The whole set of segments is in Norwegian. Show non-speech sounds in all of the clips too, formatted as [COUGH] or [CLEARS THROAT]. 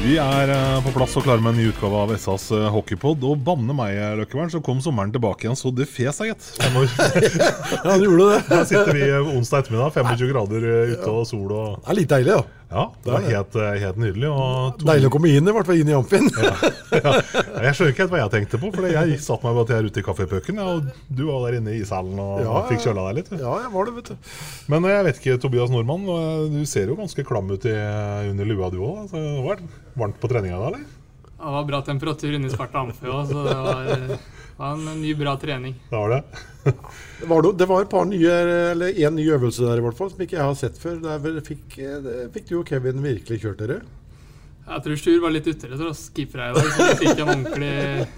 Vi er eh, på plass og klare med en ny utgave av SAs eh, hockeypod. Og banne meg, Løkkevern, så kom sommeren tilbake igjen så det fes, jeg, gitt. [LAUGHS] Ja, det gjorde det. Her sitter vi eh, onsdag ettermiddag, 25 grader ute og sol og Det er litt deilig, da. Ja, det er helt, eh, helt nydelig. Og to- Deilig å komme inn i hvert fall inn i Amfin. ja. Jeg skjønner ikke helt hva jeg tenkte på, for jeg satt meg bare her ute i kaffepucken, og du var der inne i ishallen og Ja, fikk kjøla deg litt. Ja, jeg var det, vet du. Men eh, jeg vet ikke, Tobias Nordmann, du ser jo ganske klam ut i, under lua du òg. Det var varmt på treninga da, eller? Det var bra temperatur inne i Sparta Amfi òg, så det var, eh, var en ny, bra trening. Det var det. Det var, det var et par nye, eller en ny øvelse der i hvert fall, som ikke jeg har sett før. Der fikk, eh, fikk du og Kevin virkelig kjørt dere. Jeg tror Sjur var litt utere til å skippe deg i dag, så vi fikk en ordentlig,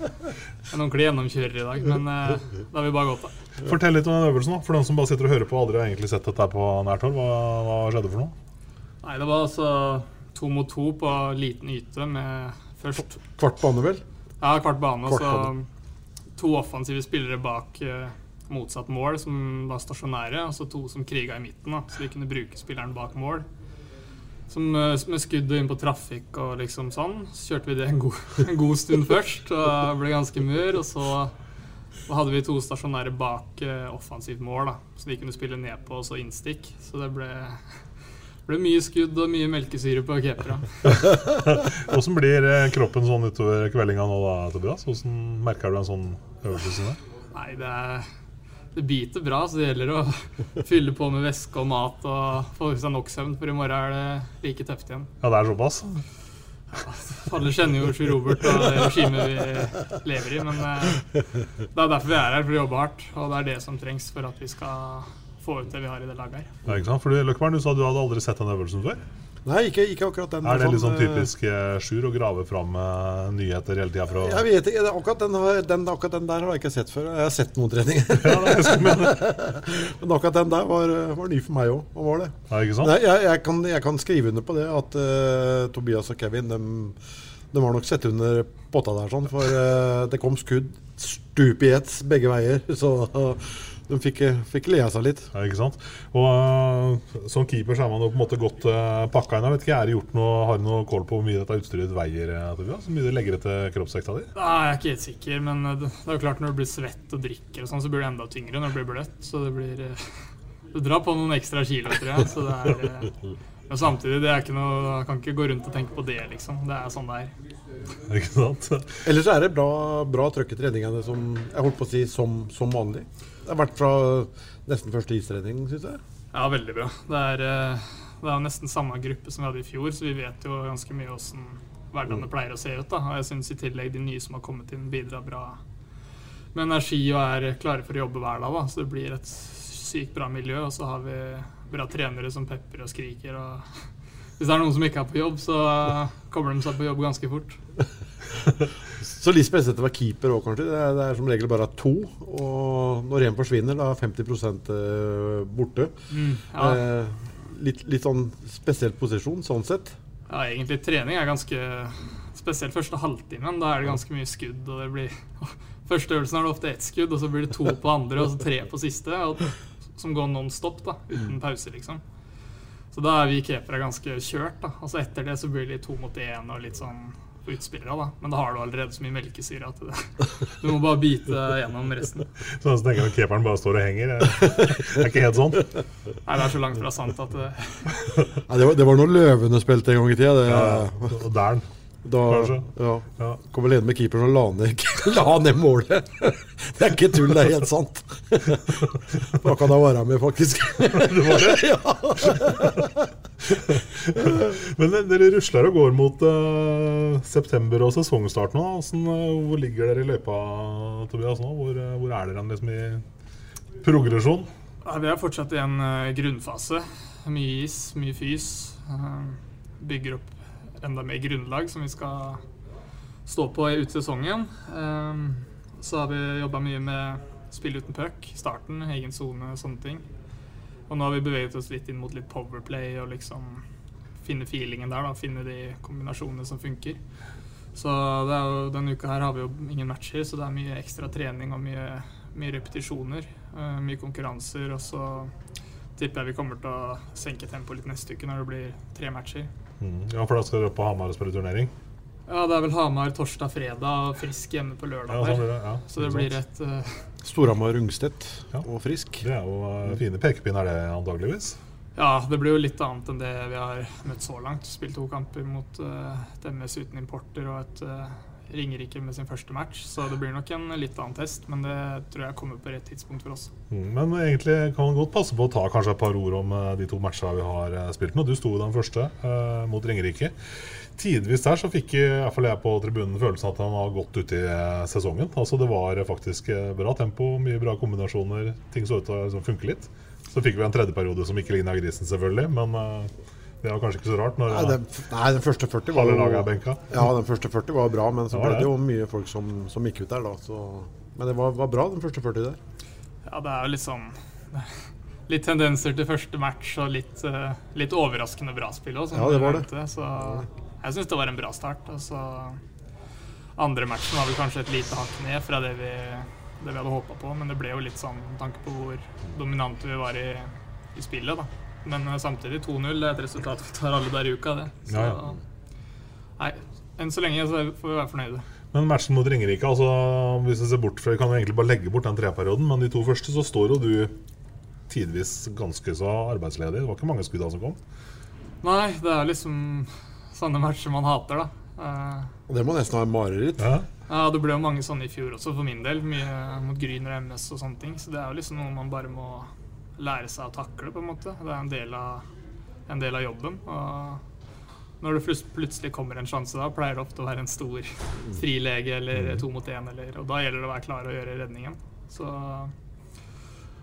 en ordentlig gjennomkjører i dag. Men eh, det har vi bare godt av. Fortell litt om den øvelsen, da. For den som bare sitter og hører på og aldri har egentlig sett dette på nært hold. Hva, hva skjedde for noe? Nei, det var altså to mot to på liten yte med først Kvart bane, vel? Ja, kvart bane. Kvart bane. så to offensive spillere bak eh, motsatt mål, som var stasjonære. Og så to som kriga i midten, da, så de kunne bruke spilleren bak mål. Som, eh, med skudd inn på trafikk og liksom sånn. Så kjørte vi det en god, [LAUGHS] en god stund først, og ble ganske mur. Og så hadde vi to stasjonære bak eh, offensivt mål, da, så de kunne spille ned på og så innstikk. Så det ble, ble mye skudd og mye melkesyre på keepera. Åssen [LAUGHS] blir eh, kroppen sånn utover kveldinga nå da, Tobias? Åssen merker du en sånn øvelse det? Nei, det, det biter bra, så det gjelder å [LAUGHS] fylle på med væske og mat og få i seg nok søvn, for i morgen er det like tøft igjen. Ja, det er såpass? Alle kjenner jo Sjur Robert og det regimet vi lever i, men eh, det er derfor vi er her, for å jobbe hardt. Og det er det som trengs for at vi skal få ut det vi har i det laget her. Ja, ikke sant? For Løkkeberg, du sa du hadde aldri sett den øvelsen før. Nei, ikke, ikke akkurat den. Er det litt sånn eh, typisk eh, Sjur å grave fram eh, nyheter hele tida fra Jeg vet ikke, akkurat den, den, akkurat den der har jeg ikke sett før. Jeg har sett noen treninger. [LAUGHS] Ja, er er. [LAUGHS] Men akkurat den der var, var ny for meg òg. Hva var det? Ja, ikke sant? Nei, jeg, jeg, kan, jeg kan skrive under på det at uh, Tobias og Kevin de, de har nok sett under potta der, sånn, for eh, det kom skudd stup i ett begge veier. [LAUGHS] Så eh, de fikk, fikk lea seg litt. Ja, ikke sant? Og uh, Som keeper så er man jo på en måte godt uh, pakka inn. Jeg vet ikke, er det gjort noe, Har du noe kål på hvor mye dette utstyret veier? Så Tobias? Hvor mye det legger etter kroppsvekta di? Nei, jeg er ikke helt sikker, men eh, det det er jo klart når du blir svett og drikker og sånn, så blir det enda tyngre når det blir bløtt. Så det blir uh, [LAUGHS] Det drar på noen ekstra kilo, tror jeg. Så det er uh, Men samtidig, det er ikke noe Jeg kan ikke gå rundt og tenke på det, liksom. Det er sånn det er. [LAUGHS] Ikke sant? Ellers er det bra, bra trøkk i treningene, som jeg holdt på å si, som, som vanlig. Det har vært fra nesten første istrening, syns jeg. Ja, veldig bra. Det er, eh, det er nesten samme gruppe som vi hadde i fjor, så vi vet jo ganske mye åssen hverdagen pleier å se ut. da. Og jeg syns i tillegg de nye som har kommet inn, bidrar bra med energi og er klare for å jobbe hver dag. da. Så det blir et sykt bra miljø. Og så har vi bra trenere som pepper og skriker. og [LAUGHS] Hvis det er noen som ikke er på jobb, så kommer de seg på jobb ganske fort. [LAUGHS] Så litt spesielt var keeper òg, kanskje. Det er, det er som regel bare to. Og når én forsvinner, da er 50 eh, borte. Mm, ja. eh, litt, litt sånn spesiell posisjon, sånn sett. Ja, egentlig trening er ganske Spesielt første halvtimen. Da er det ganske mye skudd, og det blir [LAUGHS] Første øvelsen er det ofte ett skudd, og så blir det to på andre, og så tre på siste. Og, som går non stop, da, uten pause, liksom. Så da er vi keepere ganske kjørt. da så etter det så blir det to mot én og litt sånn på utspillere. da Men da har du allerede så mye melkesyre at det, [LAUGHS] du må bare bite gjennom resten. Så jeg tenker at keeperen bare står og henger. Det er ikke helt sånn. Nei, det er så langt fra sant at det, Nei, det, var, det var noe Løvene spilte en gang i tida. Det, Ja, og Dern. Da ja, Ja. kom vel med keeperen og la ned, [LAUGHS] la ned målet. [LAUGHS] Det er ikke tull, det er helt sant. [LAUGHS] Da kan jeg være med, faktisk. Det var det? Men dere rusler og går mot uh, september og sesongstart nå. Sånn, uh, hvor ligger dere i løypa, Tobias? nå? Hvor, uh, hvor er dere liksom i progresjon? Ja, Vi er fortsatt i en grunnfase. Mye is, mye fys. Bygger opp enda mer grunnlag som vi skal stå på ut sesongen. Eh, så har vi jobba mye med spill uten puck, starten, egen sone, sånne ting. Og nå har vi beveget oss litt inn mot litt powerplay og liksom finne feelingen der. da, Finne de kombinasjonene som funker. Så jo, denne uka her har vi jo ingen matcher, så det er mye ekstra trening og mye, mye repetisjoner. eh, mye konkurranser. Og så tipper jeg vi kommer til å senke tempoet litt neste uke når det blir tre matcher. Mm. Ja, for da skal dere opp på Hamar og spille turnering? Ja, det er vel Hamar torsdag, fredag og Frisk hjemme på lørdag. Ja, sånn blir det, ja. Så det blir et uh... Storhamar Rungstedt Ja. og Frisk. Det er jo uh, fine pekepinner, det, antageligvis. Ja, det blir jo litt annet enn det vi har møtt så langt. Spilt to kamper mot uh, et MS uten importer og et uh, Ringerike med sin første match. Så det blir nok en litt annen test, men det tror jeg kommer på rett tidspunkt for oss. Mm, Men egentlig kan man godt passe på å ta kanskje et par ord om eh, de to matchene vi har eh, spilt nå. Du sto i den første eh, mot Ringerike. Tidvis der så fikk i hvert fall jeg på tribunen følelsen at han var godt ute i eh, sesongen. Altså Det var faktisk bra tempo, mye bra kombinasjoner. Ting så ut til å liksom, funke litt. Så fikk vi en tredje periode som ikke ligna grisen, selvfølgelig. Men eh, det var kanskje ikke så rart når Nei, den, nei, den første 40 var jo. Ja, den første 40 var bra, men så ble det det. jo mye folk som, som gikk ut der, da. Så. Men det var, var bra, den første 40 der. Ja, det er jo litt sånn [LAUGHS] Litt tendenser til første match og litt, eh, litt overraskende bra spill òg, Ja, det var det. Så jeg syns det var en bra start. Og så andre matchen var vel kanskje et lite hakk ned fra det vi, det vi hadde håpa på, men det ble jo litt sånn med tanke på hvor dominante vi var i, i spillet, da. Men eh, samtidig 2-0 er et resultat vi tar alle der i uka, det. Så Ja, ja. nei, enn så lenge så får vi være fornøyde. Men matchen mot Ringerike, altså, hvis vi ser bort fra kan jo egentlig bare legge bort den treperioden, men de to første så står jo du tidvis ganske så arbeidsledig. Det var ikke mange skudd som kom. Nei, det er liksom sånne matcher man hater, da. Eh, det må nesten være mareritt. Ja. Ja, det ble jo mange sånne i fjor også, for min del. Mye mot Gryner og MS og sånne ting. Så det er jo liksom noe man bare må lære seg å takle, på en måte. Det er en del av, en del av jobben. Og når det plutselig kommer en sjanse da, pleier det ofte å være en stor frilege eller to mot én, Og da gjelder det å være klar og gjøre redningen. Så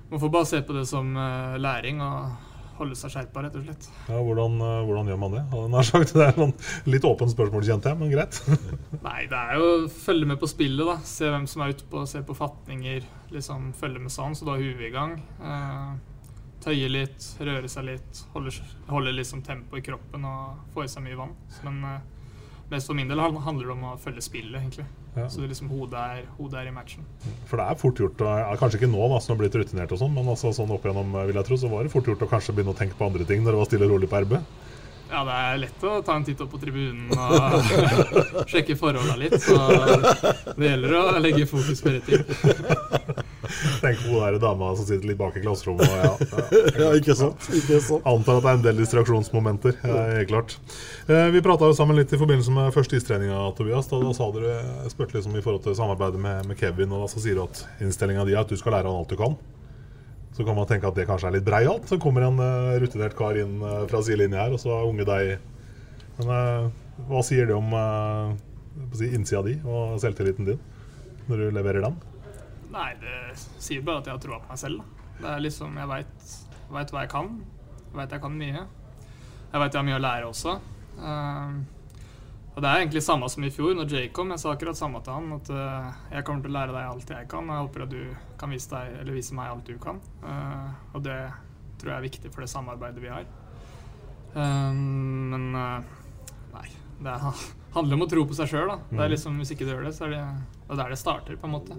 man får bare se på det som eh, læring og holde seg skjerpa, rett og slett. Ja, hvordan, eh, hvordan gjør man det? Det er sånn litt åpent spørsmål, kjente jeg, men greit. [LAUGHS] Nei, det er jo å følge med på spillet, da. Se hvem som er ute på, se på fatninger. Liksom følge med sånn, så da har huet i gang. Eh, tøye litt, røre seg litt. Holde, holde liksom tempo i kroppen og få i seg mye vann. Men eh, mest for min del handler det om å følge spillet, egentlig. Ja. Så det liksom hodet er, hodet er i matchen. For det er fort gjort, kanskje ikke nå da, som har blitt rutinert og sånn, men altså, sånn opp igjennom, eh, vil jeg tro, så var det fort gjort å kanskje begynne å tenke på andre ting når det var stille og rolig på RB. Ja, det er lett å ta en titt opp på tribunen og [LAUGHS] sjekke forholda litt. Så det gjelder å legge fokus på rett ting. [LAUGHS] Tenk på hun der dama som sitter litt bak i klasserommet. Ja, ja, [LAUGHS] Ja, ikke sant? Ikke sant? Antar at det er en del distraksjonsmomenter. Helt klart. Eh, vi prata sammen litt i forbindelse med første istreninga, Tobias. Da, da sa dere, spurte liksom i forhold til samarbeidet med, med Kevin, og da så sier du at innstillinga di er at du skal lære han alt du kan. Så kan man tenke at det kanskje er litt breialt. Så kommer en eh, rutinert kar inn eh, fra sidelinja her, og så unge deg Men hva sier det om si, innsida di og selvtilliten din når du leverer den? Nei, det sier bare at jeg har troa på meg selv. Da. Det er liksom, Jeg veit hva jeg kan. Jeg veit jeg kan mye. Jeg veit jeg har mye å lære også. Uh, og det er egentlig samme som i fjor, når Jay kom. Jeg sa akkurat samme til han. At uh, jeg kommer til å lære deg alt jeg kan, og jeg håper at du kan vise, deg, eller vise meg alt du kan. Uh, og det tror jeg er viktig for det samarbeidet vi har. Ehm, men eh, nei. Det er, [LAUGHS] handler om å tro på seg sjøl. Det er liksom, hvis ikke du gjør det, så er det Det er der det starter, på en måte.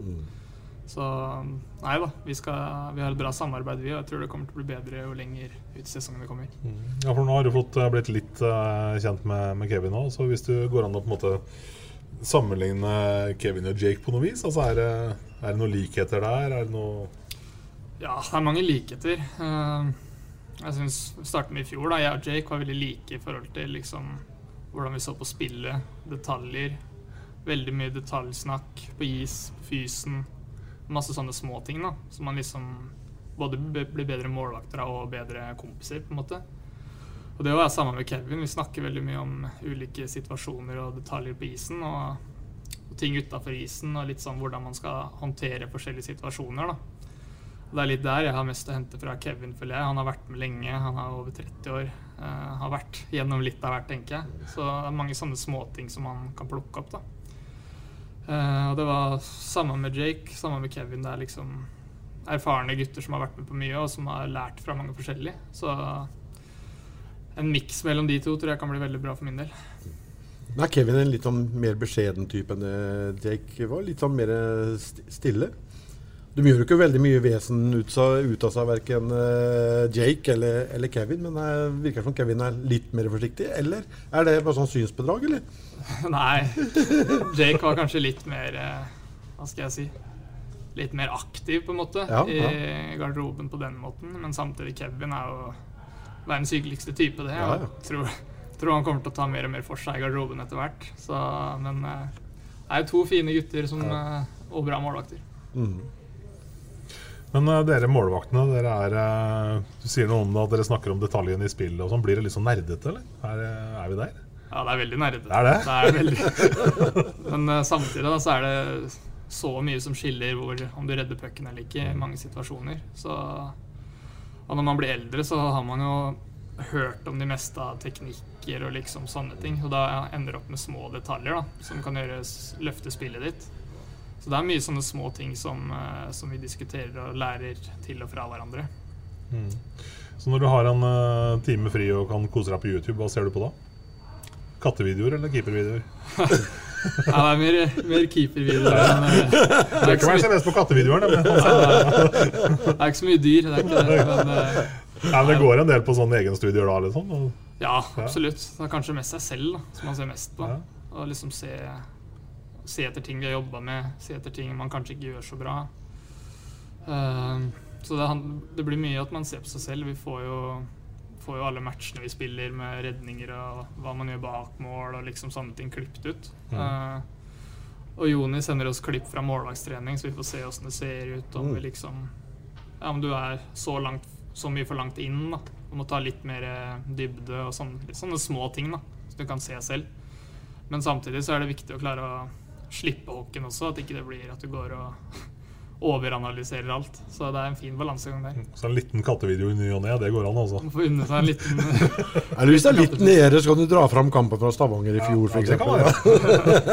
Så nei da, vi, skal, vi har et bra samarbeid, vi, og jeg tror det kommer til å bli bedre jo lenger ut i sesongen vi kommer. Ja, for nå har du fått eh, blitt litt uh, kjent med, med Kevin òg, så hvis du går an å på en måte sammenligne Kevin og Jake på noe vis, altså er det, er det noen likheter der? Er det noe Ja, det er mange likheter. Uh, Jeg syns starten i fjor, da, jeg og Jake var veldig like i forhold til liksom hvordan vi så på spillet, detaljer. Veldig mye detaljsnakk på is, på fysen. Masse sånne småting da, som man liksom både blir bedre målvakter av og bedre kompiser, på en måte. Og det var jeg sammen med Kevin. Vi snakker veldig mye om ulike situasjoner og detaljer på isen. Og, og ting utafor isen, og litt sånn hvordan man skal håndtere forskjellige situasjoner. da. Og Det er litt der jeg har mest å hente fra Kevin, føler jeg. Han har vært med lenge, han er over 30 år. Uh, har vært gjennom litt av hvert, tenker jeg. Så det er mange sånne småting som man kan plukke opp, da. Eh, og det var samme med Jake, samme med Kevin. Det er liksom erfarne gutter som har vært med på mye, og som har lært fra mange forskjellige. Så en miks mellom de to tror jeg kan bli veldig bra for min del. Men er Kevin en litt sånn mer beskjeden type enn Jake var? Litt sånn mer st- stille? De gjør jo ikke veldig mye vesen ut, av seg, verken eh, Jake eller, eller Kevin. Men det virker som Kevin er litt mer forsiktig. Eller er det bare sånn synsbedrag, eller? [LAUGHS] Nei, Jake var kanskje litt mer eh, Hva skal jeg si? Litt mer aktiv, på en måte, Ja, i garderoben på den måten. Men samtidig, Kevin er jo verdens hyggeligste type, det. Ja, og ja. Tror, tror han kommer til å ta mer og mer for seg i garderoben etter hvert. Så, men eh, det er jo to fine gutter som, eh, og bra målvakter. Men uh, dere målvaktene, dere er uh, Du sier noe om det, at dere snakker om detaljene i spillet og sånn. Blir det litt sånn nerdete, eller? Er, er vi der? Ja, det er veldig nerdete. Det er det? Det er veldig. [LAUGHS] Men uh, samtidig da, så er det så mye som skiller hvor, om du redder pucken eller ikke i mange situasjoner. Så, og når man blir eldre, så har man jo hørt om de meste av teknikker og liksom sånne ting. Og da ender det opp med små detaljer da, som kan gjøre, løfte spillet ditt. Så det er mye sånne små ting som, eh, som vi diskuterer og lærer til og fra hverandre. Mm. Så når du har en eh, time fri og kan kose deg på YouTube, hva ser du på da? Kattevideoer eller keepervideoer? [LAUGHS] Ja, det er mer, mer keepervideoer. eh, det er ikke kan være mest på kattevideoer. Det er ikke så mye dyr, det ikke det. Men, eh, Ja, men det går en del på sånne egenstudier da, liksom? ja, absolutt. Det er kanskje mest seg selv da, som man ser mest på. Å liksom se, se etter ting vi har jobba med, se etter ting man kanskje ikke gjør så bra. Eh, så det, det blir mye at man ser på seg selv. Vi får jo, får jo alle matchene vi spiller med redninger og hva man gjør bak mål og liksom sånne ting klippet ut. Eh, og Joni sender oss klipp fra målvakstrening, så vi får se åssen det ser ut. Om vi liksom ja, om du er så, langt, så mye for langt inn. da Du må ta litt mer eh, dybde og sånne, sånne små ting da så du kan se selv. Men samtidig så er det viktig å klare å slippe hockeyen også, at ikke det blir at du går og [LAUGHS] overanalyserer alt. Så det er en fin balansegang der. Så en liten kattevideo i ny og ne, det går an, altså. Man får unne seg en liten [LAUGHS] Eller hvis det er litt [LAUGHS] nede, så kan du dra fram kampen fra Stavanger i fjor, Ja, f.eks. det kan man gjøre.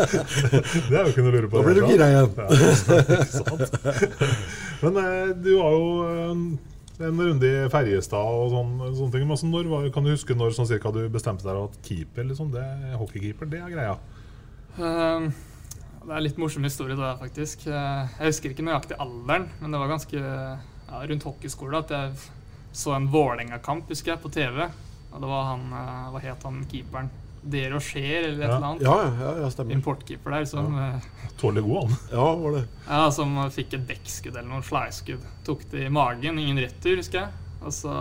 [LAUGHS] det er jo ikke noe å lure på. Da blir du det, gira igjen. Ja, sant. Men eh, du har jo eh, en runde i Ferjestad og sånn, sånne ting. Men altså, når, kan du huske når sånn, cirka du bestemte deg for at keeper, liksom, det, hockeykeeper, det er greia? Ehm, Det er en litt morsom historie, det der, faktisk. Eh, Jeg husker ikke nøyaktig alderen, men det var ganske ja, rundt hockeyskolen at jeg så en Vålerenga-kamp, husker jeg, på TV. Og det var han eh, Hva het han keeperen? De Rocher, eller et Ja. eller annet? Ja, ja, ja, stemmer. Importkeeper der som, ja. Tålelig god, han. Ja, var det. ja, som fikk et dekkskudd eller noe slagskudd. Tok det i magen, ingen retur, husker jeg. Og så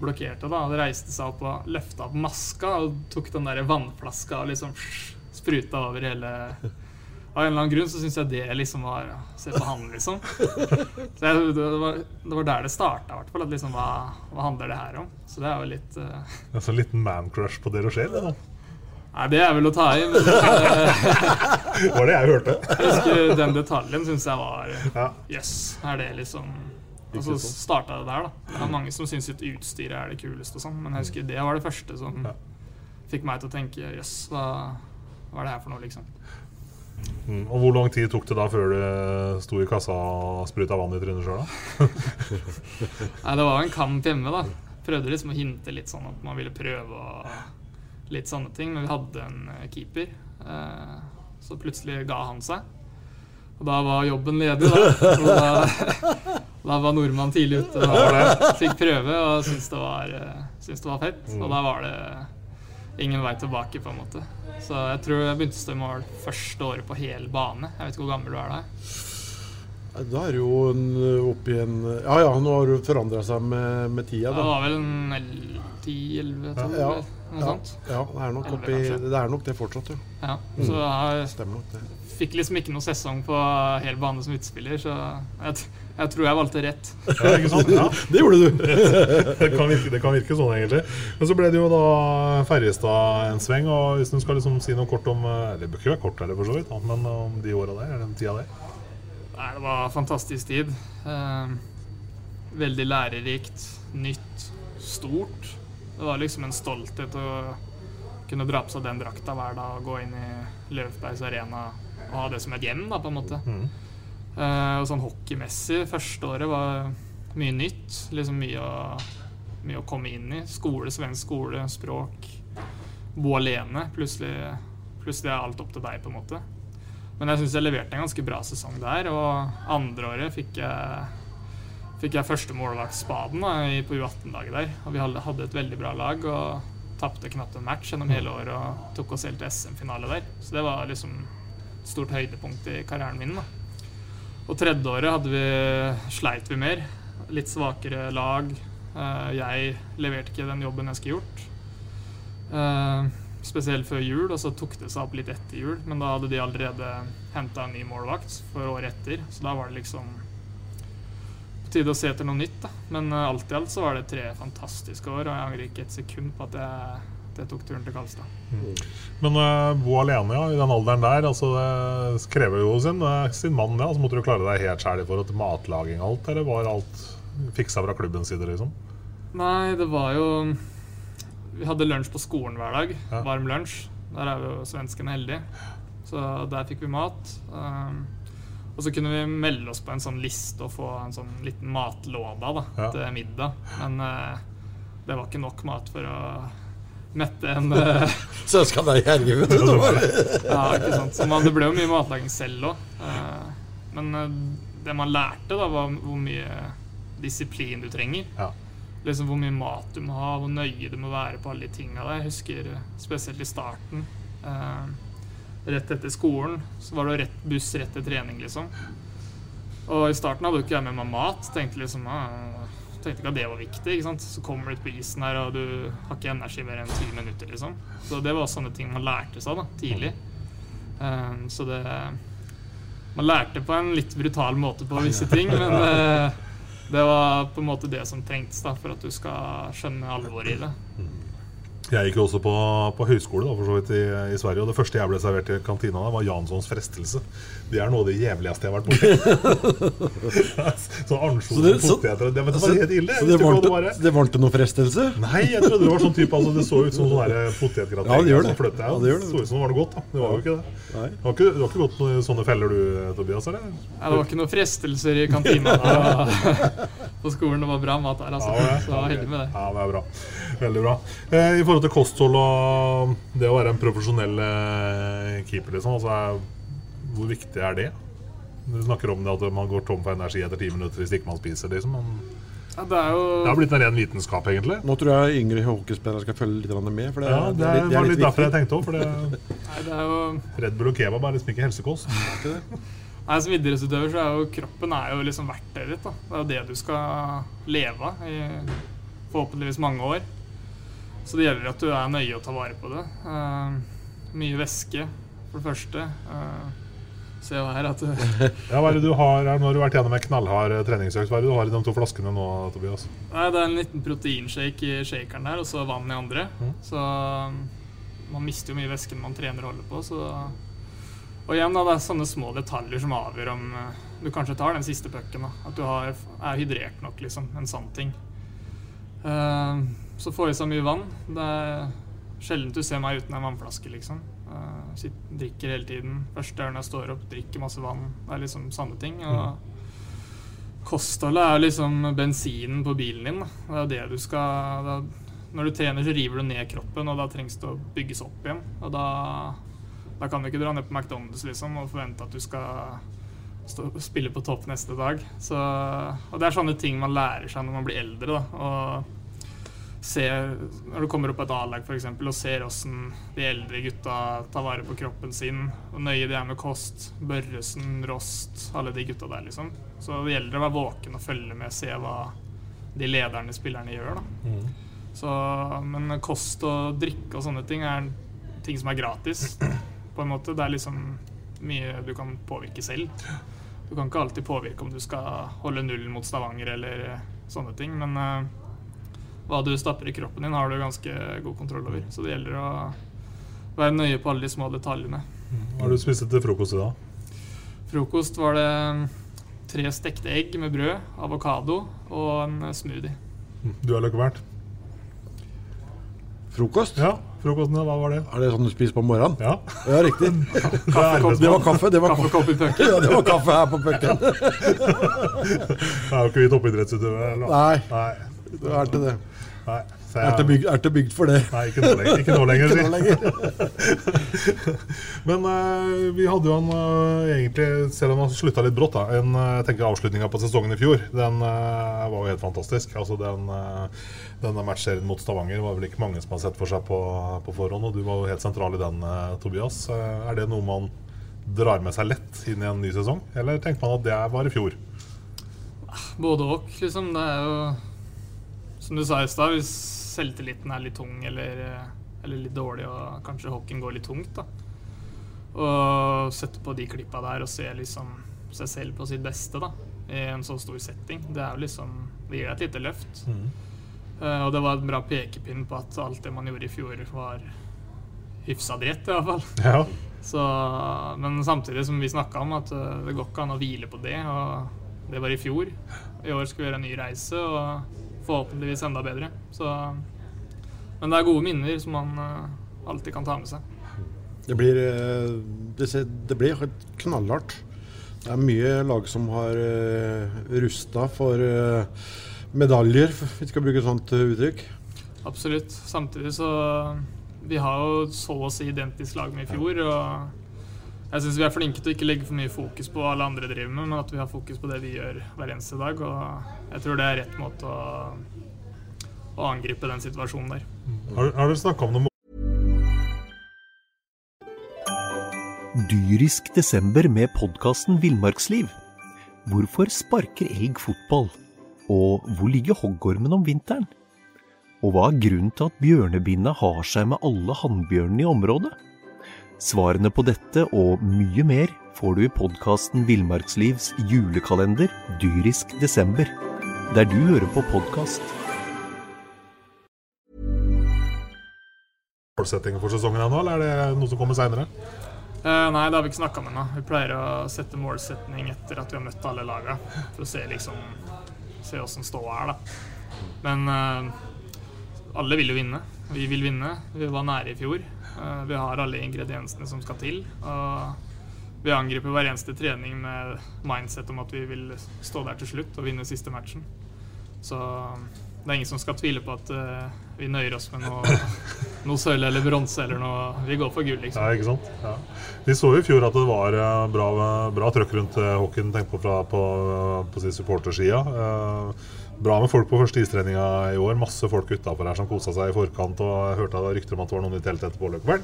blokkerte da. Det reiste seg opp og løfta opp maska og tok den der vannflaska og liksom spruta over hele Av en eller annen grunn så syns jeg det liksom var Se på han, liksom. Så jeg, det, var, det var der det starta, i hvert fall. At liksom, hva, hva handler det her om? Så det er jo litt uh... Altså, en liten man-crush på dere det da. Nei, det er vel å ta i, men Det Var det jeg hørte? Jeg husker den detaljen syns jeg var Ja. yes, er det liksom Og så starta det der, da. Det er mange som syns utstyret er det kuleste og sånn, men jeg husker det var det første som fikk meg til å tenke jøss, hva, hva er det her for noe, liksom? Mm. Og hvor lang tid tok det da før du sto i kassa og spruta vann i trynet sjøl, da? [LAUGHS] Nei, det var en kamp hjemme, da. Prøvde liksom å hinte litt sånn at man ville prøve og litt sånne ting, men vi hadde en eh, keeper. Eh, så plutselig ga han seg. Og da var jobben ledig, da. Og da, [LAUGHS] da var nordmann tidlig ute og fikk prøve og syntes det var, eh, syntes det var fett. Og da var det ingen vei tilbake, på en måte. Så jeg tror jeg begynte å stå i mål første året på hel bane. Jeg vet ikke hvor gammel du er da? Da er du jo en, oppi en Ja ja, nå har du forandra seg med, med tida, Det var vel en 10-11-12 Ja, ja, noe ja, sånt. ja, det er nok, Elleve, oppi, det er nok det fortsatt, ja. Ja, Mm. så jeg Stemmer nok det. Fikk liksom ikke noe sesong på hel bane som utspiller, så jeg, jeg tror jeg valgte rett. Ja, ikke sant? Ja. Det gjorde du. [LAUGHS] det, kan virke, det kan virke sånn, egentlig. Men så ble det jo da Ferjestad en sveng. Og hvis du skal liksom si noe kort om eh, Eller det bør ikke være kort, heller, for så vidt, men om de åra der, eller den tida der. Nei, det var fantastisk tid. Eh, veldig lærerikt, nytt, stort. Det var liksom en stolthet å kunne dra på seg den drakta hver dag og gå inn i Løvbergs arena og ha det som et hjem, da, på en måte. Eh, og sånn hockeymessig, første året var mye nytt. Liksom mye å, mye å komme inn i. Skole, svensk skole, språk. Bo alene. Plutselig, plutselig er alt opp til deg, på en måte. Men jeg syns jeg leverte en ganske bra sesong der, og andre året fikk jeg Fikk jeg første målvaktspaden på U18-laget der. Og vi hadde, et veldig bra lag og tapte knapt en match gjennom hele året og tok oss helt til SM-finale der. Så det var liksom stort høydepunkt i karrieren min. da. Og tredje året hadde vi, sleit vi mer. Litt svakere lag. Eh, Jeg leverte ikke den jobben jeg skulle gjort. Eh, Spesielt før jul, og så tok det seg opp litt etter jul. Men da hadde de allerede henta en ny målvakt for året etter, så da var det liksom på tide å se etter noe nytt. da. Men eh, alt i alt så var det tre fantastiske år, og jeg angrer ikke et sekund på at jeg, at jeg tok turen til Karlstad. Men uh, bo alene, ja, i den alderen der, altså det krever jo sin, eh, sin mann, ja. Så måtte du klare deg helt sjæl i forhold til matlaging og alt, eller var alt fiksa fra klubbens side, liksom? Nei, det var jo Vi hadde lunsj på skolen hver dag. Ja. Varm lunsj. Der er jo svenskene heldige. Så der fikk vi mat. Um, og så kunne vi melde oss på en sånn liste og få en sånn liten matlåda da, Ja. til middag. Men uh, det var ikke nok mat for å mette en uh, Søskene [LAUGHS] er gjerrige, vet du. [LAUGHS] Ja, ikke sant. Man, det ble jo mye matlaging selv òg. men uh, det man lærte, da, var hvor mye disiplin du trenger. Ja. Liksom Hvor mye mat du må ha, hvor nøye du må være på alle de tinga der. Jeg husker eh, spesielt i starten. eh, rett etter skolen så var det rett buss rett til trening, liksom. Og i starten hadde jo ikke jeg med meg mat. Tenkte liksom ah, Tenkte ikke at det var viktig. ikke sant? Så kommer du ut på isen her, og du har ikke energi mer enn ti minutter. liksom. Så det var sånne ting man lærte seg da, tidlig. Um, så det Man lærte på en litt brutal måte på visse ting, men det, [LAUGHS] det var på en måte det som trengtes da, for at du skal skjønne alvoret i det. Jeg gikk jo også på, på høyskole da, for så vidt i, i Sverige, og det første jeg ble servert i kantina, var Janssons frestelse. Det er noe av det jævligste jeg har vært borti. [LAUGHS] sånn ansjos Så det- og så- poteter. Det, det var helt ille. Så det var, det var. det var ikke noe frestelse? Nei, jeg trodde det var sånn type altså, Det så ut som sånn potetgrateng. Ja, det gjør det. Fløtte, Ja, det gjør det. så ut som det var noe godt. da Det var jo ikke det. Nei. Du har ikke, du har ikke gått noe sånne feller du, Tobias? eller? Ja, det var ikke noen frestelser i kantina [LAUGHS] på skolen. Det var bra mat der, altså. Ja, det er- Så jeg var heldig med det. Ja, det er bra. Veldig bra. Eh, I forhold til kosthold og det å være en profesjonell eh, keeper, liksom, altså, hvor viktig er det? Du snakker om det at man går tom for energi etter ti minutter hvis ikke man spiser. liksom men Ja, det er jo Det har blitt en ren vitenskap, egentlig. Nå tror jeg yngre hockeyspillere skal følge litt med. For det, Ja, det er litt, det var litt litt derfor jeg tenkte òg. For det, [LAUGHS] det er jo Red Bull og kebab er liksom ikke helsekost. [LAUGHS] Nei, Som idrettsutøver så er jo kroppen er jo liksom verktøyet ditt. da. Det er jo det du skal leve av i forhåpentligvis mange år. Så det gjelder at du er nøye og tar vare på det. Uh, mye væske, for det første. Uh, se her at [LAUGHS] Ja, hva er det du har her? Nå har du vært gjennom en knallhard eh, treningsøkt. Hva er det du har i de to flaskene nå, Tobias? Nei, Det er en liten proteinshake i shakeren der, og så vann i andre. Mm. Så man mister jo mye væske når man trener og holder på. Så. Og igjen, da, det er sånne små detaljer som avgjør om uh, du kanskje tar den siste pucken. At du har, er hydrert nok, liksom. En sånn ting. Eh, så få i seg mye vann. Det er sjelden du ser meg uten en vannflaske, liksom. Uh, sitter, drikker hele tiden. Første er når jeg står opp, drikker masse vann. Det er liksom samme ting. Og Kostholdet er liksom bensinen på bilen din. Det er det du skal da, Når du trener, så river du ned kroppen, og da trengs det å bygges opp igjen. Og da, da kan du ikke dra ned på McDonald's liksom, og forvente at du skal stå, spille på topp neste dag. Så, og det er sånne ting man lærer seg når man blir eldre. da, og se, Når du kommer opp på et A-lag eksempel, og ser åssen de eldre gutta tar vare på kroppen sin, og nøye de er med kost, Børresen, Rost, alle de gutta der, liksom. Så det gjelder å være våken og følge med, se hva de lederne, spillerne, gjør. da. Mm. Så, men kost og drikke og sånne ting er ting som er gratis, på en måte. Det er liksom mye du kan påvirke selv. Du kan ikke alltid påvirke om du skal holde nullen mot Stavanger eller sånne ting, men eh, hva du stapper i kroppen din, har du ganske god kontroll over. Så det gjelder å være nøye på alle de små detaljene. Hva har du spist til frokost i dag? Frokost var det tre stekte egg med brød, avokado og en smoothie. Du har løkkebært. Frokost? Ja, frokosten, hva var det? Er det sånn du spiser på morgenen? Ja. [LAUGHS] Ja, riktig. [LAUGHS] Kaffekopp. Det var kaffe. Det var Kaffekopp i pucken. [LAUGHS] Ja, det var kaffe her på pucken. Er jo ikke vi toppidrettsutøvere? Nei. Nei. Det er til det. Nei. Er ikke bygd, er bygd for det. Nei, ikke nå lenger. Ikke nå lenger, Ikke noe nå lenger. [LAUGHS] Men uh, vi hadde jo en uh, egentlig, selv om han slutta litt brått, da, en uh, jeg tenker avslutninga på sesongen i fjor. Den uh, var jo helt fantastisk. Altså den, uh, denne matchserien mot Stavanger var vel ikke mange som har sett for seg på, på forhånd, og du var jo helt sentral i den, eh, Tobias. Eh, er det noe man drar med seg lett inn i en ny sesong, eller tenker man at det var i fjor? Både og, liksom. Det er jo Som du sa i stad, hvis selvtilliten er litt tung eller, eh, eller litt dårlig og kanskje hockeyen går litt tungt, da. Og sette på de klippa der og se liksom seg selv på sitt beste da i en så stor setting. Det er jo liksom Det gir deg et lite løft. Eh, og det var en bra pekepinn på at alt det man gjorde i fjor, var hyfsa dritt, i hvert fall. Ja. Så, men samtidig som vi snakka om, at eh, det går ikke an å hvile på det. Og det var i fjor. I år skal vi gjøre en ny reise, og forhåpentligvis enda bedre. Så, men det er gode minner som man eh, alltid kan ta med seg. Det blir, eh, det, blir knallhardt. Det er mye lag som har uh, rusta for eh, medaljer, hvis vi skal bruke et sånt eh, uttrykk. Absolutt. Samtidig så Vi har jo så å si identisk lag med i fjor. Og jeg syns vi er flinke til å ikke legge for mye fokus på hva alle andre driver med, men at vi har fokus på det vi gjør hver eneste dag. Og jeg tror det er rett måte å, å angripe den situasjonen der. Har, har du snakka om noe Dyrisk desember med podkasten Villmarksliv. Hvorfor sparker elg fotball? Og hvor ligger hoggormen om vinteren? Og hva er grunnen til at bjørnebinna har seg med alle hannbjørnene i området? Svarene på dette og mye mer får du i podkasten Villmarkslivs julekalender Dyrisk desember, der du hører på podkast. målsettinger for sesongen ennå, eller er det noe som kommer seinere? Eh, nei, det har vi ikke snakka med ennå. Vi pleier å sette målsetning etter at vi har møtt alle laga, for å se liksom Se åssen ståa er, da. Men eh, alle vil jo vinne. Vi vil vinne. Vi var nære i fjor. Eh, vi har alle ingrediensene som skal til. Og vi angriper hver eneste trening med mindset om at vi vil stå der til slutt og vinne siste matchen. Så det er ingen som skal tvile på at eh, vi nøyer oss med noe, [LAUGHS] noe sølv eller bronse eller noe. Vi går for gull, liksom. Ja, ikke sant? Ja. Vi så i fjor at det var eh, bra, bra trøkk rundt hockeyen, tenk på fra på, på supportersida. Bra med folk på første istreninga i år. Masse folk utafor her som kosa seg i forkant. Og jeg hørte rykter om at det var noen i teltet etterpå Løkkeberg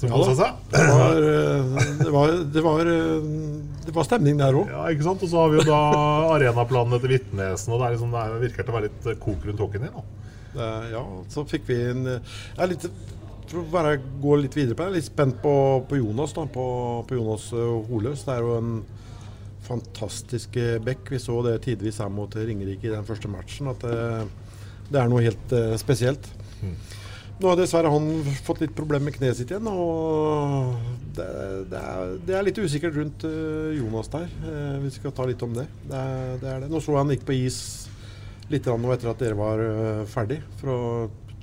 som Ja kosa seg. Det var, eh, det var, det var, eh, det var stemning der òg. Ja, ikke sant? Og så har vi jo da arenaplanene til Vitnesen, og det, liksom, det er- virker til å være litt eh, kok rundt hockeyen din. da. Ja, så fikk vi en Jeg er litt for å bare gå litt videre på det, jeg er litt spent på, på Jonas. da, På, på Jonas Holøs. Det er jo en fantastisk eh, back. Vi så det tidvis her mot Ringerike i den første matchen. At det, det er noe helt uh, spesielt. Nå har dessverre han fått litt problemer med kneet sitt igjen. Og det, det, er, det er litt usikkert rundt uh, Jonas der. Uh, vi skal ta litt om det. Det er det. Er det. Nå så han gikk på is litt nå etter at dere var eh, ferdig, for å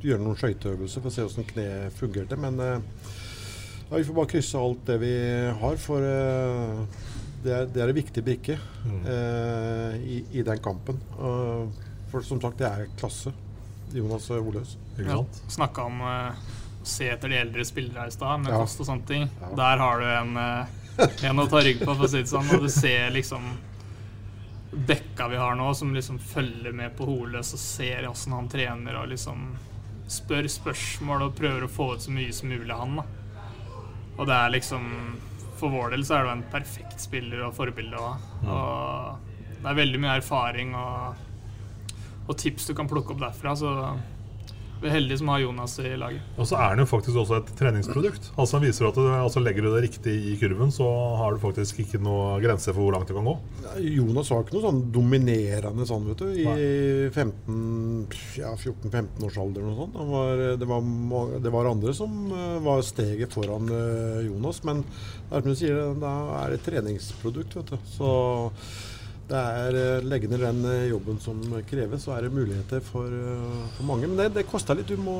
gjøre noen skøyteøvelser for å se hvordan kneet fungerte. Men eh, ja, vi får bare krysse alt det vi har, for eh, det, er, det er en viktig brikke eh, i, i den kampen. Uh, for som sagt, det er klasse. Jonas Oløs. Ja, Snakka om eh, å se etter de eldre spillere her i stad, med Ja. kost og sånne ting. Ja. Der har du en, eh, en å ta rygg på, for å si det sånn. Og du ser liksom dekka vi har nå, som liksom følger med på Holøs og ser åssen han trener og liksom spør spørsmål og prøver å få ut så mye som mulig av han. da. Og det er liksom For vår del så er det en perfekt spiller og forbilde ha. Og det er veldig mye erfaring og, og tips du kan plukke opp derfra. Så vi er heldige som har Jonas i laget. Og så er han jo faktisk også et treningsprodukt. Altså han viser at du, altså Legger du det riktig i kurven, så har du faktisk ikke noe grense for hvor langt du kan gå. Jonas var ikke noe sånn dominerende sånn, vet du. I 15, ja, 14-15-årsalderen og sånn. Han var- Det, var det var andre som eh, var steget foran eh, Jonas. Men det er som du sier, det er et treningsprodukt, vet du. Så det er eh, legge ned den eh, jobben som kreves, så er det muligheter for, eh, for mange. Men det, det koster litt. Du må,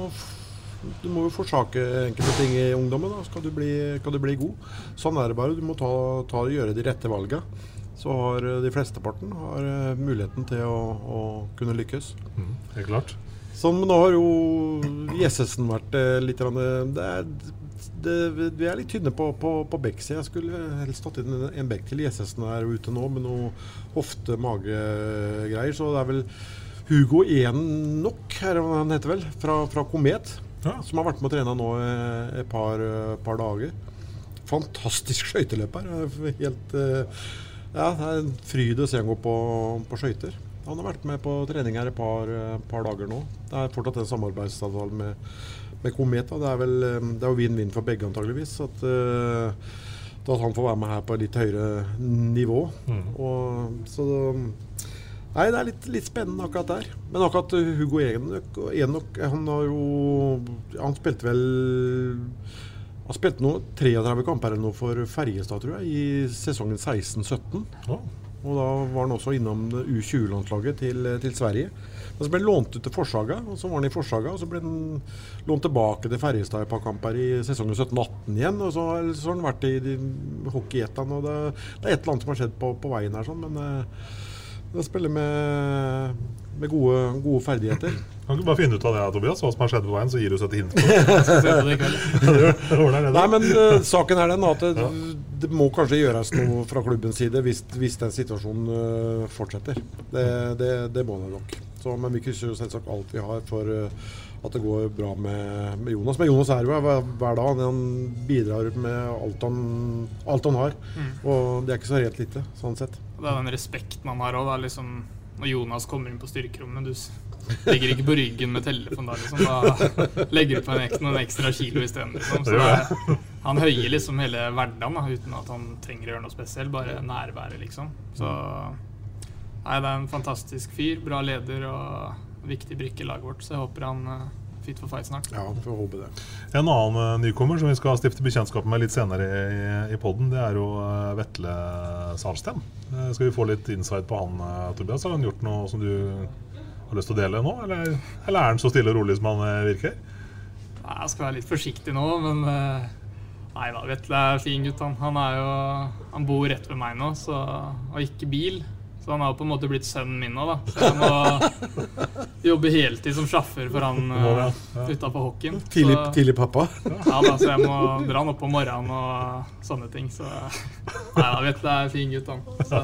du må jo forsake enkelte ting i ungdommen da, skal, du bli, skal du bli god. Sånn er det bare. Du må ta, ta, gjøre de rette valga. Så har de flesteparten har muligheten til å, å kunne lykkes. Det er klart. Sånn, men nå har jo Jessesen vært litt det er, det, Vi er litt tynne på, på, på bekksida. Jeg skulle helst tatt inn en, bekk til. Jessesen er ute nå med noe hofte-mage-greier. Så det er vel Hugo Enok, er det han heter vel, fra, fra Komet. Som har vært med å trene nå eh, et par, eh, par dager. Fantastisk skøyteløper. Helt eh, Ja, det er en fryd å se han gå på, på skøyter. Han har vært med på trening her et par, par dager nå. Det er fortsatt en samarbeidsavtale med, med Kometa. Det er vel eh, det er jo vinn-vinn for begge, antageligvis. At, eh, at han får være med her på et litt høyere nivå. Og, så Nei, det er litt, litt spennende akkurat der. Men akkurat uh, Hugo Enok, Enok han har jo Han spilte vel Han spilte noe 33 kamper eller noe for Ferjestad, tror jeg, i sesongen 16-17. Og da var han også innom U20-landslaget til, til Sverige. Så ble lånt ut til Forsaga, og så var han i Forsaga. Og så ble han lånt tilbake til Ferjestad et par kamper i sesongen 17-18 igjen. Og så, har- så har han vært i de hockeyetene, og det, det er et eller annet som har skjedd på, på veien her, sånn, men eh, det spiller med, med gode, gode ferdigheter. Kan ikke bare finne ut av det, Tobias, hva som har skjedd på veien, så gir du oss et hint. [LAUGHS] [LAUGHS] Nei, men uh, saken er den at det, det må kanskje gjøres noe fra klubbens side hvis, hvis den situasjonen uh, fortsetter. Det, det, det må det nok. Så, men vi krysser jo selvsagt alt vi har for eh, at det går bra med, med Jonas. Men Jonas er jo her hver, hver dag. Han bidrar med alt han, alt han har. Mm. Og det er ikke så helt lite, sånn sett. Det er den respekten han har òg. Liksom, når Jonas kommer inn på styrkerommet Du legger ikke på ryggen med telefon da, liksom. Da legger du på en, ek- noen ekstra kilo isteden. Liksom. Så Det han høyer liksom hele hverdagen da, uten at han trenger å gjøre noe spesielt. Bare nærværet, liksom. Så Nei, det er en fantastisk fyr. Bra leder og viktig brikke i laget vårt. Så jeg håper han er fit for fight snart. Ja, får håpe det. En annen eh, nykommer som vi skal stifte bekjentskap med litt senere i, i podden, det er jo eh, Vetle Salsten. Eh, Skal vi få litt insight på han, eh, Tobias? Har han gjort noe som du har lyst til å dele nå, eller, eller er han så stille og rolig som han eh, virker? Nei, Jeg skal være litt forsiktig nå, men eh, Nei da, Vetle er fin gutt. Han, han er jo Han bor rett ved meg nå, så, og ikke bil. Så han har på en måte blitt sønnen min nå, da. Så jeg må [LAUGHS] jobbe heltid som sjåfør for han Du uh, utafor hockeyen. Tidlig, tidlig pappa. Ja da, så jeg må dra han opp om morgenen og sånne ting. Så Nei da, vet det er en fin gutt, han. Så,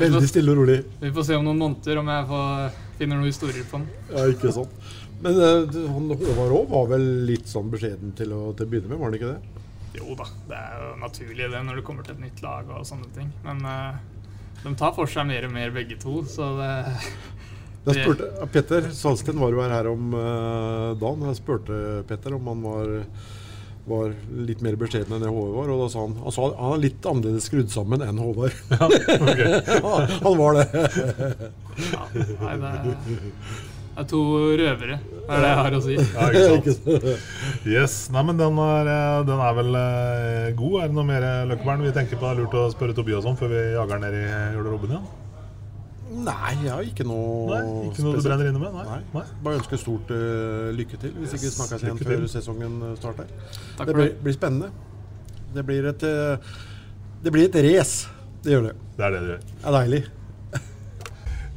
Veldig stille og rolig. Vi får se om noen måneder om jeg får, finner noen historier på han. Ja, ikke sant. Men uh, han Håvard òg var vel litt sånn beskjeden til å, til å begynne med, var han ikke det? Jo da, det er jo naturlig det når det kommer til et nytt lag og sånne ting. Men eh, de tar for seg mer og mer begge to, så det Jeg spurte, Petter Salsten var jo her, om uh, dagen. Jeg spurte Petter om han var, var litt mer beskjeden enn det Håvard var. Og da sa han altså, han er litt annerledes skrudd sammen enn Håvard. han, [LAUGHS] han var det. ja, Nei, det det er to røvere, er det jeg har å si. Ja, ikke sant? Yes, nei, men den er, eh, den er vel eh, god. Er det noe mer eh, Løkkebern vi tenker på det er lurt å spørre Tobias om før vi jager ned i garderoben igjen? Nei, jeg har ikke noe Nei, ikke noe du brenner inne med? Nei. Nei. Bare ønske stort uh, lykke til, hvis ikke vi snakkes igjen før sesongen starter. Takk det blir, det. blir spennende. Det blir et Det blir et race. Det gjør det. Det er det det gjør. Det er deilig.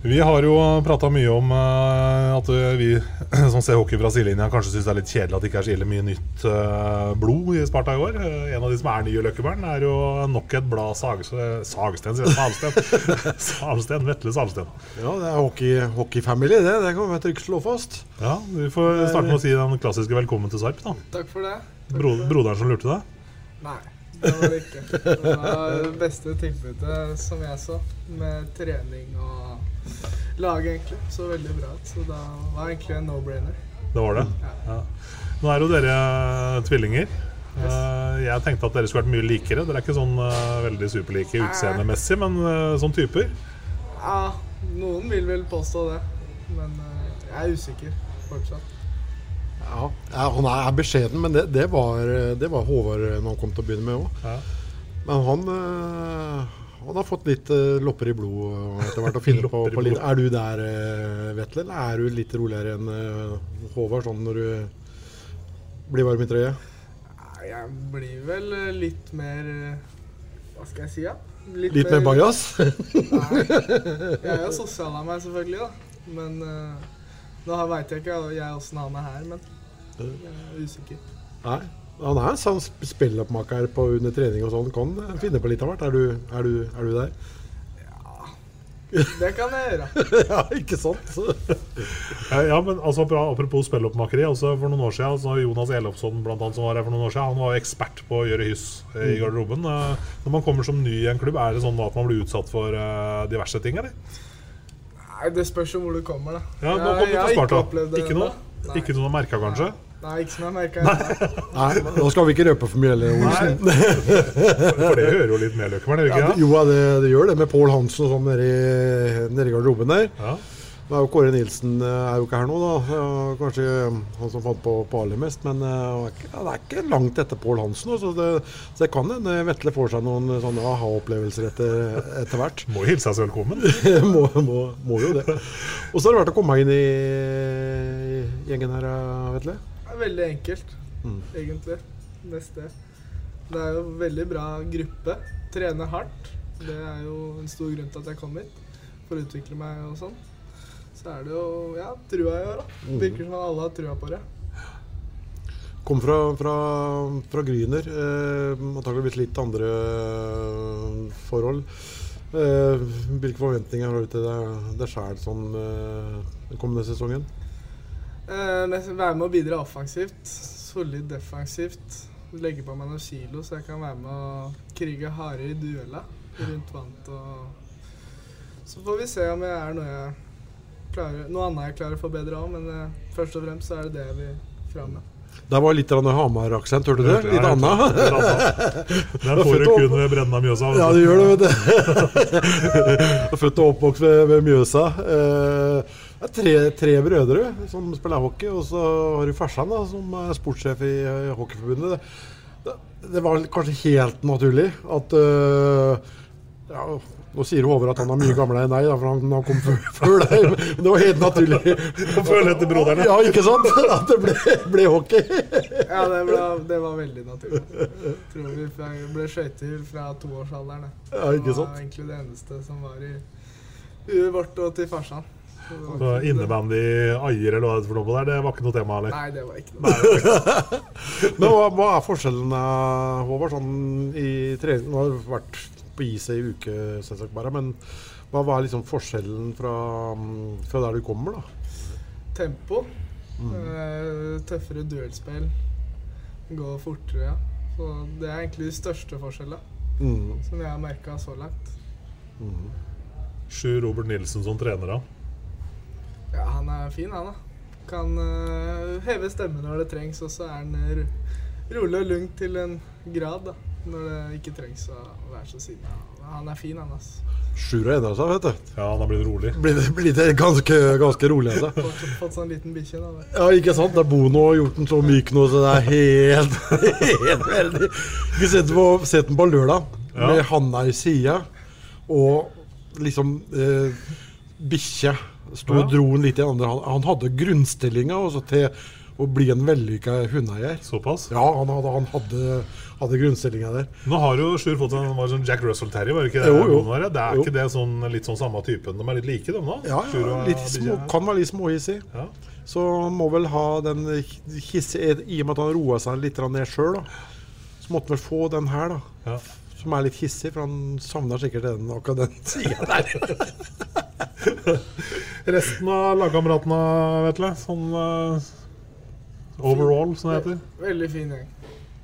Vi har jo prata mye om eh, at vi [CLEARS THROAT] som ser hockey fra sidelinja, kanskje syns det er litt kjedelig at det ikke er så ille mye nytt eh, blod i Sparta i år. Eh, en av de som er nye Løkkebern, er jo nok et blad Sag Sagsten, sier. Salsten. [LAUGHS] Salsten, Vetle Salsten. Ja, det er hockey, hockey-family, det. Det kan vi trygt slå fast. Ja, Vi får starte med å si den klassiske 'velkommen til Sarp'. da Takk for det. Bro broderen som lurte deg? Nei, det var det ikke. Det var det beste tilbudet som jeg så, med trening og laget, egentlig. Så veldig bra ut. Så da var det egentlig en no-brainer. Det var det? Ja. Nå er jo dere tvillinger. Yes. Jeg tenkte at dere skulle vært mye likere. Dere er ikke sånn eh, veldig superlike utseendemessig, men eh, som typer. Ja, noen vil vel påstå det. Men eh, jeg er usikker fortsatt. Ja, ja Han er beskjeden, men det, det, var, det var Håvard når han kom til å begynne med òg. Ja. Men han, eh, han har fått litt uh, lopper i blod etter hvert. og finner på, på litt. Er du der, uh, Vetle? Eller er du litt roligere enn uh, Håvard sånn når du blir varm i trøyet? Jeg blir vel eh, litt mer eh, Hva skal jeg si, da? Litt mer bajas? [LAUGHS] Nei. Jeg er jo sosial av meg, selvfølgelig, da. Men uh, nå veit jeg ikke jeg åssen han er her, men jeg er usikker. Nei. Han er en sånn spilloppmaker på under trening og sånn. Kan finne på litt av hvert. Er du, er du, er du der? Det kan jeg gjøre. [LAUGHS] ja, ikke sant? [LAUGHS] Ja, ja, men altså, Apropos spilloppmakeri. Altså, for noen år siden, altså, Jonas Elofsson blant annet, som var her for noen år siden, han var ekspert på å gjøre hyss eh, i garderoben. Eh, Når man kommer som ny i en klubb, er det sånn at man blir utsatt for eh, diverse ting? eller? Nei, Det spørs jo hvor du kommer, da. Ja, Nå Jeg- kom du jeg har til ikke Sparta. opplevd det Ikke noe, ennå. ikke noe du har merka, kanskje? Nei, ikke som jeg merka. Nei, nå skal vi ikke røpe for mye heller, Olsen. For det hører jo litt med Løkkeberg, gjør det ikke? det- jo, det, det gjør det med Pål Hansen og sånn nede i, nede i garderoben der. Ja. Nå er jo Kåre Nilsen eh, er jo ikke her nå, da. Kanskje han som fant på, på aller mest. Men ja, det er ikke- langt etter Pål Hansen. Så det, så det kan hende Vetle får seg noen sånne aha-opplevelser etter, etter hvert. [LAUGHS] Må hilses velkommen. [LAUGHS] må, må, må jo det. Og så har det vært å komme inn i gjengen her, eh, Vetle. Det er veldig enkelt, Mm. egentlig. Neste. Det er jo veldig bra gruppe. Trener hardt. Det er jo en stor grunn til at jeg kom hit. For å utvikle meg og sånn. Så er det jo ja, trua i år, da. Mm. Virker som alle har trua på det. Kom fra, fra, fra Gryner. Eh, antakeligvis litt andre eh, forhold. Eh, hvilke forventninger har du til deg, deg sjæl sånn eh, den kommende sesongen? Eh, være med å bidra offensivt. Solid defensivt. Legge på meg noen kilo, så jeg kan være med å krige hardere i duella rundt vant. Og så får vi se om jeg er noe jeg klarer Noe annet jeg klarer å forbedre òg, men eh, først og fremst så er det det jeg vil fram med. Der var litt av en Hamar-aksent, hørte du det? Litt anna. [LAUGHS] Der får du kun ved Brenna Mjøsa. Ja, du. det gjør det, vet du. Er [LAUGHS] Født og oppvokst ved, ved Mjøsa. Eh, det er tre, tre brødre som spiller hockey, og så har du farsan da, som er sportssjef i eh, Hockeyforbundet. Det, det, var kanskje helt naturlig at uh, ja, Nå sier Håvard at han er mye gamlere enn deg, da, for han, han kom før, [LAUGHS] før deg. Men det var helt naturlig. Å føle etter broderen. Ja, ikke sant? [LAUGHS] At det ble, ble hockey. Ja, det, ble, det var veldig naturlig. Jeg tror vi ble skøyter fra toårsalderen. Ja, Det sant? var egentlig det eneste som var i huet vårt og til farsan. Så det var Så ikke- Innebandy, aier eller hva det er for noe på der, det var ikke noe tema, eller? Nei, det var ikke noe. [LAUGHS] Men hva, hva er forskjellen, eh, Håvard, sånn i trening? Nå har du vært på is ei uke, selvsagt bare, men hva er liksom forskjellen fra, mm, fra der du kommer, da? Tempo. eh, tøffere duellspill. Gå fortere, ja. Så det er egentlig de største forskjellene Mm. som jeg har merka så langt. Sjur Robert Nilsen som trener, da. Ja, han er fin, han da. Kan uh, heve stemmen når det trengs, og så er han eh, ro rolig og lugn til en grad, da. Når det ikke trengs å være så sinna. Han er fin, han, altså. Sjur har endra seg, vet du. Ja, han har blitt rolig. Blitt, blitt ganske, ganske rolig Altså. Fått, fått sånn liten bikkje, da. vet. Ja, ikke sant? Det er Bono har gjort den så myk nå, så det er helt, [LAUGHS] helt veldig Vi setter på, setter den på lørdag Ja. med handa i sida, og liksom eh, Bikkje sto og dro den litt i andre. Han, han hadde grunnstillinga, til å bli en vellykka hundeeier. Såpass? Ja, han hadde, han hadde, hadde grunnstillinga der. Nå har jo Sjur fått en var sånn Jack Russell Terrier, var det ikke det? Jo, jo. var det? Er Jo. ikke det sånn, litt sånn samme typen? De er litt like, de da? Ja, ja litt små, kan være litt småhissig. Ja. Så han må vel ha den hissige I og med at han roa seg litt ned sjøl, så måtte han vel få den her, da. Ja. Som er litt hissig, for han savner sikkert den, akkurat den sida der. Resten av lagkameratene, Vetle? Sånn uh, overall, som det heter? Veldig fin gjeng.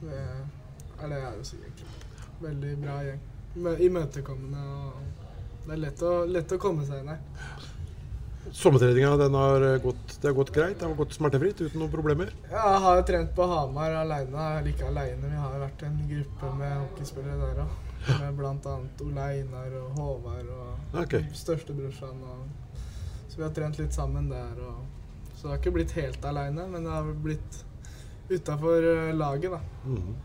Det er det jeg vil si, egentlig. Veldig bra gjeng. Mø- Imøtekommende og Det er lett å, lett å komme seg inn her. Sommertreninga den har gått, det har gått greit, det har gått smertefritt uten noen problemer. Ja, jeg har jo trent på Hamar aleine. Ikke aleine. Vi har jo vært en gruppe med hockeyspillere der òg. Med bl.a. Ole Einar og Håvard og okay. størstebrorsan. Og... Så vi har trent litt sammen der. Og... Så det har ikke blitt helt aleine, men det har blitt utafor laget, da. Mhm.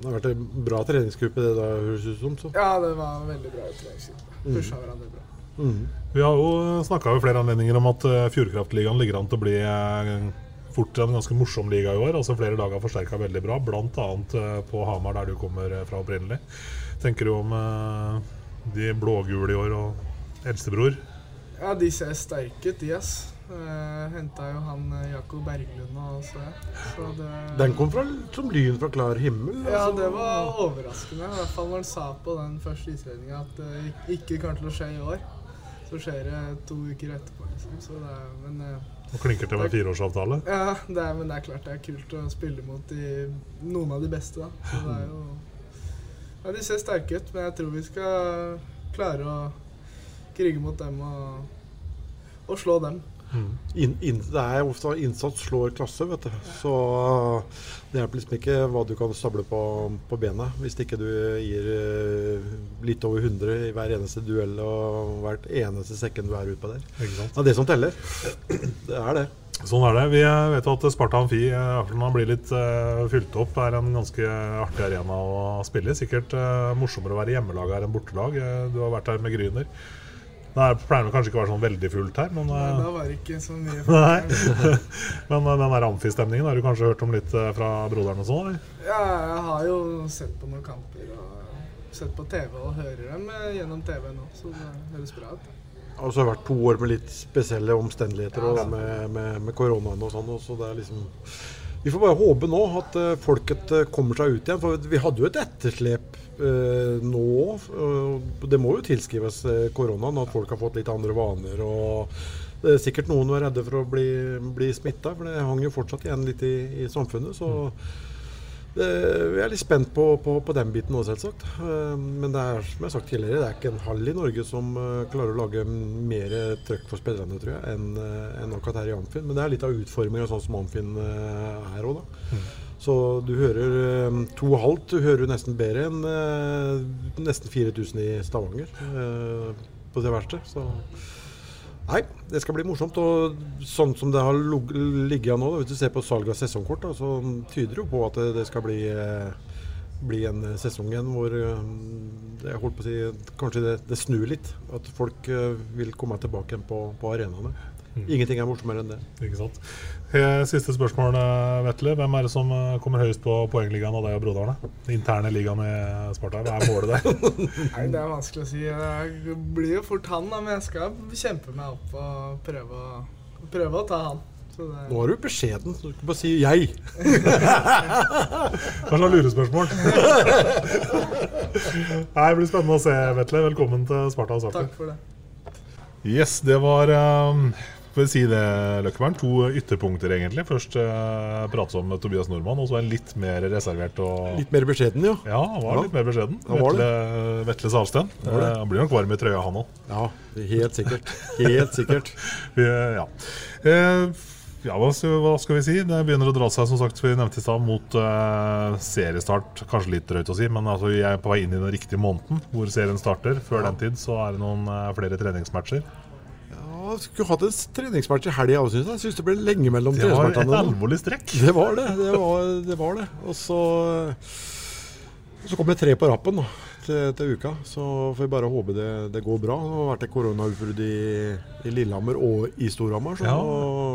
Det har vært en bra treningsgruppe, det da, høres ut som. Så. Ja, det var en veldig bra treningsgruppe. Pusha mm. hverandre bra. Mhm. Vi har jo snakka ved flere anledninger om at eh, Fjordkraftligaen ligger an til å bli eh, fort en ganske morsom liga i år. altså Flere lag har forsterka veldig bra, bl.a. på Hamar, der du kommer eh, fra opprinnelig. Tenker du om eh, de blågule i år og eldstebror? Ja, de ser sterke ut, de, ass. Uh, Henta jo han eh, Jakob Berglund og så jeg. Så det Den kom fra, som lyn fra klar himmel. Ja, altså. det var overraskende. I hvert fall når han sa på den første isredninga at det ik- ikke kommer til å skje i år. Så skjer det to uker etterpå, liksom. Så det er, men eh, Og klinker til med fireårsavtale? ja, det er, men det er klart det er kult å spille mot de, noen av de beste, da. Så det er jo Ja, de ser sterke ut, men jeg tror vi skal klare å krige mot dem og, og slå dem. Inn, in, det er ofte innsats slår klasse, vet du. Så det hjelper liksom ikke hva du kan stable på, på benet hvis ikke du gir eh, litt over 100 i hver eneste duell og hvert eneste sekken du er ute på der. Det er det som teller. Det er det. Sånn er det. Vi vet vet at Sparta Amfi eh, blir litt uh, fylt opp. Det er en ganske artig arena å spille i. Sikkert uh, morsommere å være hjemmelag her enn bortelag. Eh, du har vært her med Gryner. Det er- pleier kanskje ikke å være sånn veldig fullt her, men, Nei, eh, da var det ikke så mye [LAUGHS] Nei. [LAUGHS] men eh, den der Amfi-stemningen har du kanskje hørt om litt eh, fra broderen og sånn? eller? Ja, jeg har jo sett på noen kamper og sett på TV og hører dem gjennom TV nå, så det høres bra ut. Og så har det vært to år med litt spesielle omstendigheter og med, med, med koronaen og sånn. Og så det er liksom Vi får bare håpe nå at eh, folket eh, kommer seg ut igjen. For vi hadde jo et etterslep eh, nå. og det må jo tilskrives eh, koronaen, at folk har fått litt andre vaner. og det er sikkert noen som er redde for å bli, bli smitta, for det hang jo fortsatt igjen litt i, i samfunnet. Så vi er litt spent på, på, på den biten òg, selvsagt. Eh, Men det er som jeg har sagt tidligere, det er ikke en halv i Norge som eh, klarer å lage mer trøkk for spillerne, tror jeg, enn en akkurat her i Amfin. Men det er litt av utforminga sånn som Amfin eh, er òg, da. Så du hører eh, to og halvt, du hører nesten bedre enn eh, nesten 4000 i Stavanger eh, på det verste. Så Nei, det skal bli morsomt. Og sånn som det har ligget nå, hvis du ser på salget av sesongkort, da, så tyder det jo på at det, skal bli, eh, bli en sesong igjen hvor eh, jeg holdt på å si, kanskje det, det snur litt. At folk eh, vil komme tilbake igjen på, på arenaene. Ingenting er morsommere enn det. Ikke sant? Eh, Siste spørsmål, eh, Vetle. Hvem er det som eh, kommer høyest på poengligaen av deg og broderne? Den interne ligaen i Sparta. Hva er målet der? [LAUGHS] Nei, Det er vanskelig å si. Det blir jo fort han, men jeg skal kjempe meg opp og prøve å, prøve å ta han. Så det, Nå er du beskjeden. Du skal bare si 'jeg'. Hva slags lurespørsmål? [LAUGHS] Nei, Det blir spennende å se, Vetle. Velkommen til Sparta og Sarpsborg. takk for det. Yes, det var um, Å si det, Løkkeberg, to ytterpunkter, egentlig. Først uh, prates om Tobias Nordmann, og så en litt mer reservert og Litt mer beskjeden, jo. Ja, han var Ja. litt mer beskjeden. Han var Vetle, Vetle Salsten. Eh, Han blir nok varm i trøya, han òg. Ja, helt sikkert. Helt sikkert. [LAUGHS] Ja. Eh, ja, hva skal, vi si? Det begynner å dra seg, som sagt, vi nevnte i stad, mot uh, seriestart. Kanskje litt drøyt å si, men altså, vi er på vei inn i den riktige måneden hvor serien starter. Før den tid så er det noen uh, flere treningsmatcher. Skulle hatt en treningsmatch i helga òg, syns jeg. Syns det ble lenge mellom Det var et alvorlig strekk. Det var det. Det var det. var det. Og så, så kom det tre på rappen. da. til, til uka. Så får vi bare håpe det, det går bra. Det har vært et koronautbrudd i, i Lillehammer og i Storhamar. Ja,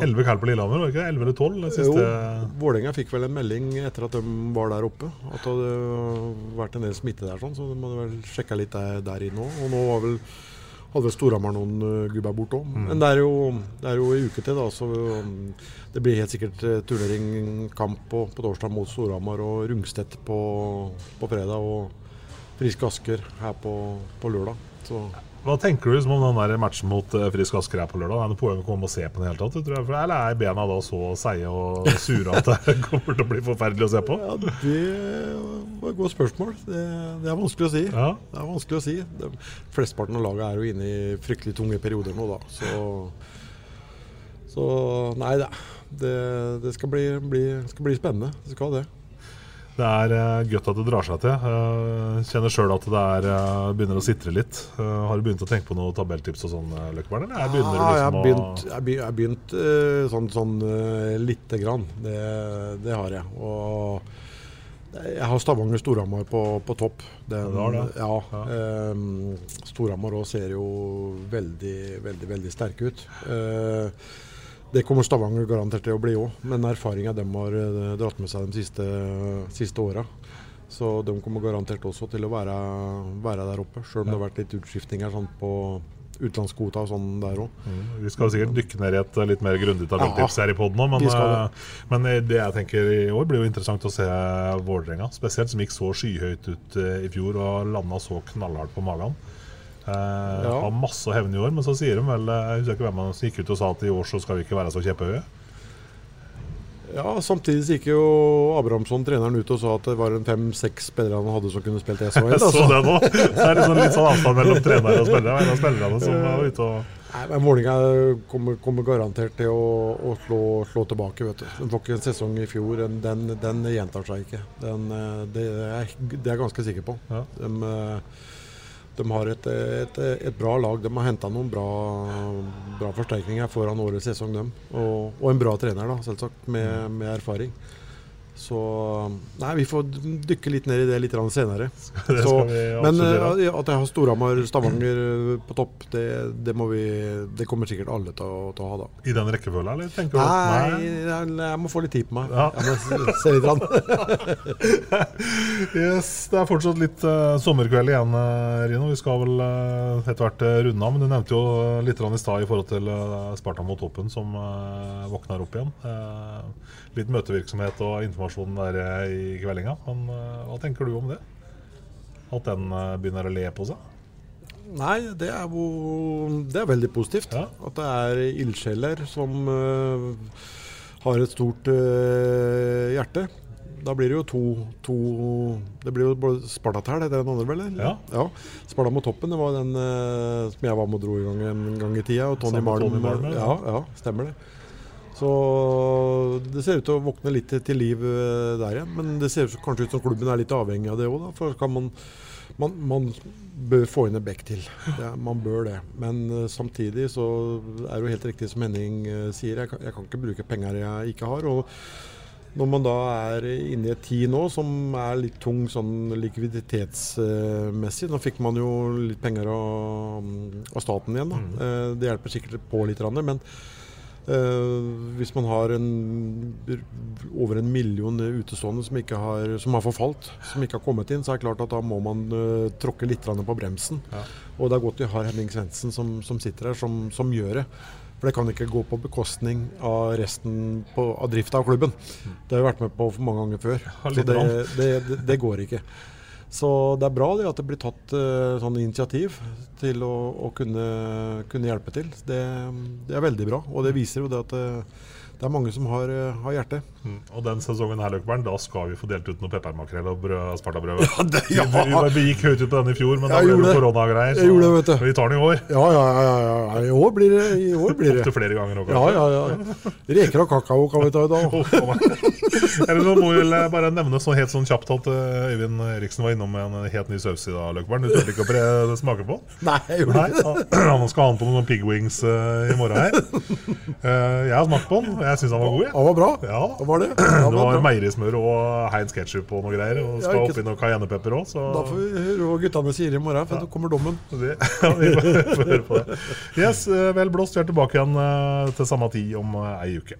Elleve kall på Lillehammer, var det ikke? Elleve eller tolv? Siste... Jo, Vålerenga fikk vel en melding etter at de var der oppe. At det hadde vært en del smitte der, sånn, så de hadde vel sjekka litt der, der inne òg. Og nå var vel, hadde vel Storhamar noen uh, gubber borte òg. Mm. Men det er, jo, det er jo en uke til, da, så um, det blir helt sikkert uh, turneringskamp på, på torsdag mot Storhamar og Rungstedt på, på fredag. Og Frisk Asker her på, på lørdag. Så Hva tenker du om den der matchen mot eh, Frisk Asker her på lørdag? Er det poeng å komme og se på den i hele tatt? Tror jeg? For- Eller er bena da så seige og sure at det [LAUGHS] kommer til å bli forferdelig å se på? Ja, Det var et godt spørsmål. Det, det er vanskelig å si. Ja. Det er vanskelig å si. Det, Flesteparten av laget er jo inne i fryktelig tunge perioder nå, da. Så, så nei. Det, det skal, bli, bli, skal bli spennende. Det skal det. Det er eh, godt at det drar seg til. Eh, kjenner sjøl at det er, eh, begynner å sitre litt. Eh, har du begynt å tenke på noen tabelltips og sånn, eh, Løkkeberg? Ja, liksom jeg har begynt, jeg har begynt eh, sånn, sånn eh, lite grann. Det, det har jeg. Og jeg har Stavanger Storhamar på, på topp. Den, Ja, har det? Ja. ehm, Storhamar òg ser jo veldig, veldig, veldig sterke ut. Eh, det kommer Stavanger garantert til å bli òg, men erfaringa de har eh, dratt med seg de siste, siste åra. Så de kommer garantert også til å være, være der oppe, sjøl om det har vært litt utskiftinger sånn på utenlandskvota og sånn der òg. Mm, Vi skal sikkert dykke ned i et eh, litt mer grundig tabelltips her i poden nå, men, de eh, men det jeg tenker i år blir jo interessant å se Vålerenga. Spesielt som gikk så skyhøyt ut i fjor og landa så knallhardt på magen. Eh, Har masse å hevne i år, men så sier de vel eh, Jeg husker ikke hvem som gikk ut og sa at i år så skal vi ikke være så kjepphøye. Ja, Samtidig gikk jo Abrahamsson, treneren, ut og sa at det var en fem-seks spillere han hadde som kunne spilt SHL. [LAUGHS] Jeg så altså. det nå. Så er det liksom litt sånn avstand mellom trener og spillere. En av spillerne som var ute og Nei, men Vålerenga kommer, kommer garantert til å, å slå, slå tilbake. vet du. Den får ikke en sesong i fjor. Den, den, den gjentar seg ikke. Den, eh, det, er, det er jeg ganske sikker på. Ja. De, eh, de har et, et, et bra lag. De har henta noen bra, bra forsterkninger foran årets sesong, dem. Og, og en bra trener, da, selvsagt, med, med erfaring. Så Nei, vi får dykke litt ned i det litt senere. [LAUGHS] Det Så, men eh, at jeg har Storhamar, Stavanger eh, på topp, det, det, må vi, det kommer sikkert alle til å, til å ha, da. I den rekkefølgen, eller tenker du at Nei, jeg, jeg må få litt tid på meg. Ja. Jeg må se litt. [LAUGHS] Yes, Det er fortsatt litt uh, sommerkveld igjen, Rino. Vi skal vel uh, etter hvert uh, runde av. Men du nevnte jo litt i stad i forhold til uh, Sparta mot toppen, som uh, våkner opp igjen. Eh, litt møtevirksomhet og informasjon der eh, i kveldinga. Men eh, hva tenker du om det? At den eh, begynner å le på seg? Nei, det er Det er veldig positivt. Ja. At det er ildsjeler som uh, har et stort uh, hjerte. Da blir det jo to, to Det blir jo både Spartatæl, heter den andre, vel? eller? Ja. Sparta mot toppen, det var den uh, som jeg var med og dro i gang en gang i tida. Og Tony Malm. Ja. ja, ja, stemmer det. Så det ser ut til å våkne litt til liv eh, der igjen. Men det ser kanskje ut som klubben er litt avhengig av det òg, for kan man, man, man bør få inn en bekk til. Ja, man bør det. Men eh, samtidig så er det jo helt riktig som Henning eh, sier, jeg kan, jeg kan ikke bruke penger jeg ikke har. og når man da er inne i et tid nå som er litt tung sånn likviditetsmessig Nå fikk man jo litt penger av, av staten igjen. da. Eh, Det hjelper sikkert på litt, men hvis man har en, over en million utestående som, ikke har, som har forfalt, som ikke har kommet inn, så er det klart at da må man eh, tråkke litt på bremsen. Og det er godt vi har Henning Svendsen som, som sitter her, som, som gjør det. For det kan ikke gå på bekostning av resten på, av drifta av klubben. Det har vi vært med på for mange ganger før. Så det, det, det, det går ikke. Så det er bra det at det blir tatt uh, sånn initiativ til å, å kunne, kunne hjelpe til. Det, det er veldig bra. Og det viser jo det at uh, det er mange som har, eh, har hjerte. Mm. Og den sesongen her, Løkberg, da skal vi få delt ut noe peppermakrell og spartabrød. Ja, det- ja. Vi, vi, vi gikk høyt ut på den i fjor, men da ble det koronagreier. Gjorde det, vet du. vi tar den i år. Ja, ja, ja. ja. I år blir det. I år blir det. Opptil flere ganger òg, Ja, ja, ja. Reker og kakao kan vi ta i dag. [LAUGHS] [LAUGHS] Eller så må vi bare nevne så helt sånn kjapt at uh, Øyvind Eriksen var innom med en helt ny saus i dag, Løkkeberg. Du turte ikke å smake på? [LAUGHS] Nei, jeg gjorde ikke det. [CLEARS THROAT] Han skal ha den på noen pig wings uh, i morgen her. Uh, jeg har smakt på den, og jeg syns han var god. Han var bra. Ja. [CLEARS THROAT] Han var det. det Han var meierismør og Heinz ketsjup og noe greier. Og skal ikke oppi noe cayennepepper òg, så Da får vi høre hva guttene sier i morgen, for da kommer dommen. det, [LAUGHS] ja, vi får, høre på det. Yes, vel blåst. Vi er tilbake igjen til samme tid om ei uke.